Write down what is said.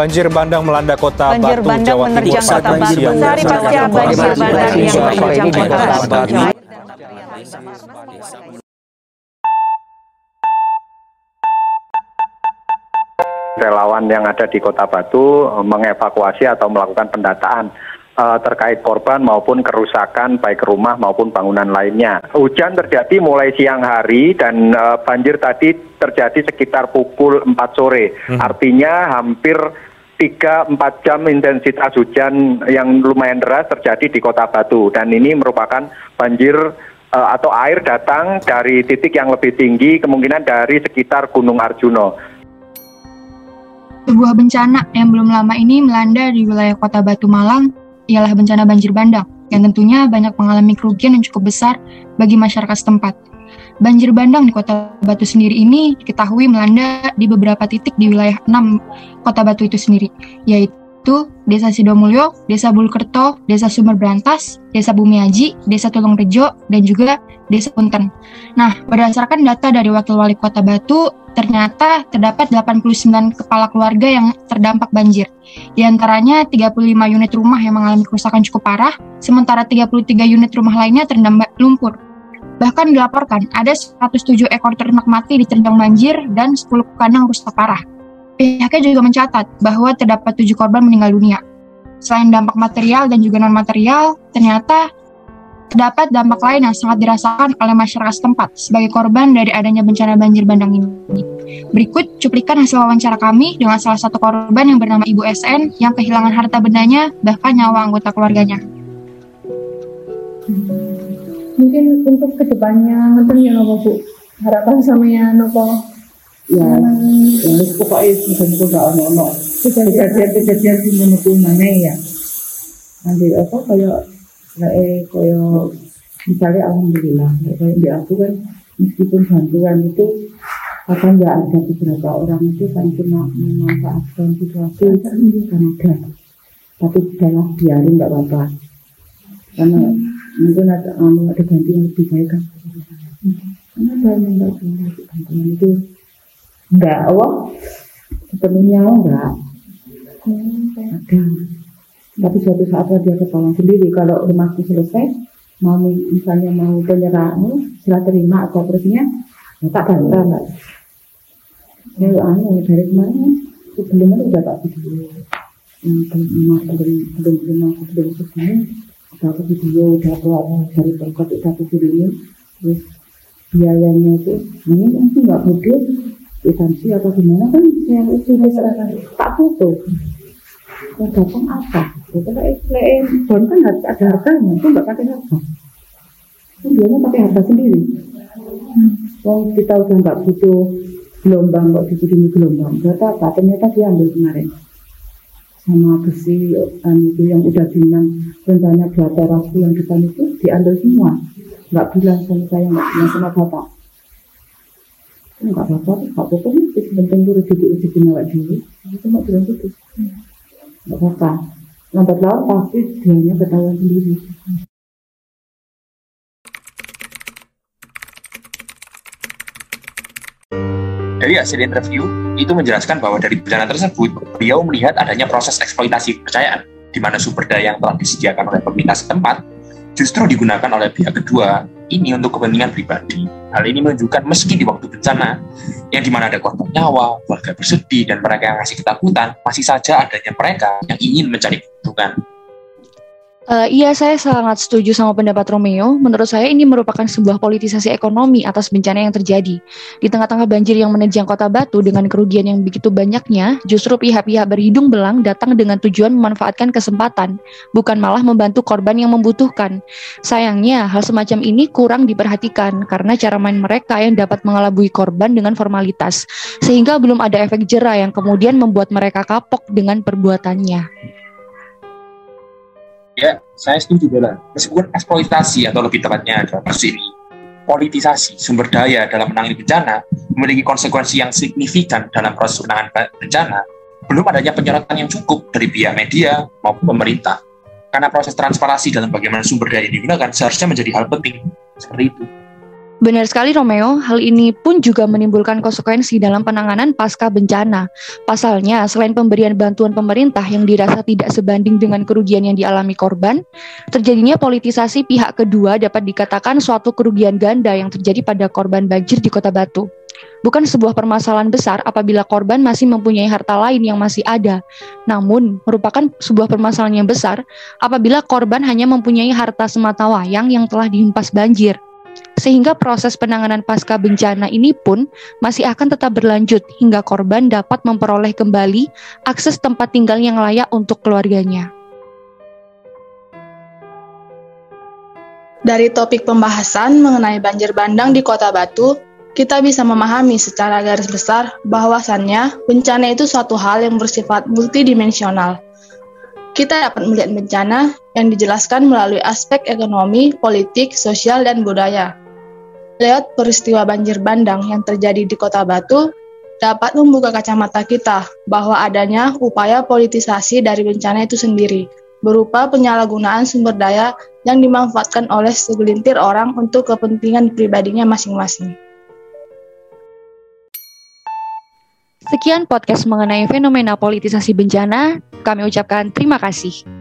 banjir bandang melanda kota banjir Batu, bandang Jawa Timur. menerjang saat kota Batu. siang. Sehari pasca banjir bandang yang menerjang kota Batu. relawan yang ada di Kota Batu eh, mengevakuasi atau melakukan pendataan eh, terkait korban maupun kerusakan baik rumah maupun bangunan lainnya. Hujan terjadi mulai siang hari dan eh, banjir tadi terjadi sekitar pukul 4 sore. Artinya hampir 3-4 jam intensitas hujan yang lumayan deras terjadi di Kota Batu dan ini merupakan banjir eh, atau air datang dari titik yang lebih tinggi kemungkinan dari sekitar Gunung Arjuno. Sebuah bencana yang belum lama ini melanda di wilayah kota Batu Malang ialah bencana banjir bandang yang tentunya banyak mengalami kerugian yang cukup besar bagi masyarakat setempat. Banjir bandang di kota Batu sendiri ini diketahui melanda di beberapa titik di wilayah 6 kota Batu itu sendiri, yaitu Desa Sidomulyo, Desa Bulkerto, Desa Sumber Berantas, Desa Bumi Aji, Desa Tulung Rejo, dan juga Desa Punten. Nah, berdasarkan data dari Wakil Wali Kota Batu, ternyata terdapat 89 kepala keluarga yang terdampak banjir. Di antaranya 35 unit rumah yang mengalami kerusakan cukup parah, sementara 33 unit rumah lainnya terendam lumpur. Bahkan dilaporkan ada 107 ekor ternak mati diterjang banjir dan 10 kandang rusak parah. Pihaknya juga mencatat bahwa terdapat 7 korban meninggal dunia. Selain dampak material dan juga non-material, ternyata terdapat dampak lain yang sangat dirasakan oleh masyarakat setempat sebagai korban dari adanya bencana banjir bandang ini. Berikut cuplikan hasil wawancara kami dengan salah satu korban yang bernama Ibu SN yang kehilangan harta bendanya bahkan nyawa anggota keluarganya. Mungkin untuk ke depannya ngeten ya nopo bu? Harapan sama ya nopo? Ya ya wis pokoknya mudah-mudahan gak ono ono. Kejadian-kejadian sing ngono kuwi maneh ya? Nanti apa kayak kayak kayak misalnya alhamdulillah kayak di aku kan meskipun bantuan itu kadang nggak ada beberapa orang itu kan cuma memanfaatkan situasi kan ada tapi udahlah biarin nggak apa-apa. Karena mungkin ada um, ada ganti yang lebih baik kan karena ada yang nggak punya bantuan itu enggak apa sepenuhnya enggak ada tapi suatu saat dia ketolong sendiri kalau rumahku selesai mau misalnya mau penyerahan serah terima atau terusnya ya tak bantah enggak ya anu dari kemarin sebelumnya udah tak video yang belum belum belum belum belum segini aku video udah anu dari pengkot udah aku video terus biayanya itu ini mungkin nggak bodoh instansi atau gimana? Kan yang itu diserahkan tak foto. Yang datang apa? Itu kan IPN bon kan harus ada harganya itu nggak pakai harga kan biasanya pakai harga sendiri. Wong kita udah nggak butuh gelombang kok dibikini gelombang? Berapa apa ternyata dia ambil kemarin sama besi um, itu yang udah bilang rencana dua teras yang depan itu diambil semua. Nggak bilang sama saya nggak bilang sama bapak. Nggak apa-apa nggak apa-apa nih penting itu rezeki rezeki awak dulu. Itu nggak bilang gitu. Nggak apa-apa. Lambat laun pasti dianya ketahuan sendiri Dari hasil interview, itu menjelaskan bahwa dari bencana tersebut, beliau melihat adanya proses eksploitasi kepercayaan, di mana sumber daya yang telah disediakan oleh pemerintah setempat justru digunakan oleh pihak kedua ini untuk kepentingan pribadi. Hal ini menunjukkan meski di waktu bencana, yang di mana ada korban nyawa, warga bersedih, dan mereka yang ngasih ketakutan, masih saja adanya mereka yang ingin mencari keuntungan. Eh, iya, saya sangat setuju sama pendapat Romeo. Menurut saya ini merupakan sebuah politisasi ekonomi atas bencana yang terjadi. Di tengah-tengah banjir yang menerjang kota Batu dengan kerugian yang begitu banyaknya, justru pihak-pihak berhidung belang datang dengan tujuan memanfaatkan kesempatan, bukan malah membantu korban yang membutuhkan. Sayangnya, hal semacam ini kurang diperhatikan karena cara main mereka yang dapat mengelabui korban dengan formalitas, sehingga belum ada efek jera yang kemudian membuat mereka kapok dengan perbuatannya. Ya, saya setuju Bella. Meskipun eksploitasi atau lebih tepatnya dalam kasus politisasi sumber daya dalam menangani bencana memiliki konsekuensi yang signifikan dalam proses penanganan bencana, belum adanya penyorotan yang cukup dari pihak media maupun pemerintah. Karena proses transparansi dalam bagaimana sumber daya digunakan seharusnya menjadi hal penting. Seperti itu. Benar sekali Romeo, hal ini pun juga menimbulkan konsekuensi dalam penanganan pasca bencana. Pasalnya, selain pemberian bantuan pemerintah yang dirasa tidak sebanding dengan kerugian yang dialami korban, terjadinya politisasi pihak kedua dapat dikatakan suatu kerugian ganda yang terjadi pada korban banjir di Kota Batu. Bukan sebuah permasalahan besar apabila korban masih mempunyai harta lain yang masih ada, namun merupakan sebuah permasalahan yang besar apabila korban hanya mempunyai harta semata wayang yang telah dihempas banjir sehingga proses penanganan pasca bencana ini pun masih akan tetap berlanjut hingga korban dapat memperoleh kembali akses tempat tinggal yang layak untuk keluarganya. Dari topik pembahasan mengenai banjir bandang di Kota Batu, kita bisa memahami secara garis besar bahwasannya bencana itu suatu hal yang bersifat multidimensional. Kita dapat melihat bencana yang dijelaskan melalui aspek ekonomi, politik, sosial, dan budaya. Lewat peristiwa banjir bandang yang terjadi di Kota Batu, dapat membuka kacamata kita bahwa adanya upaya politisasi dari bencana itu sendiri, berupa penyalahgunaan sumber daya yang dimanfaatkan oleh segelintir orang untuk kepentingan pribadinya masing-masing. Sekian podcast mengenai fenomena politisasi bencana. Kami ucapkan terima kasih.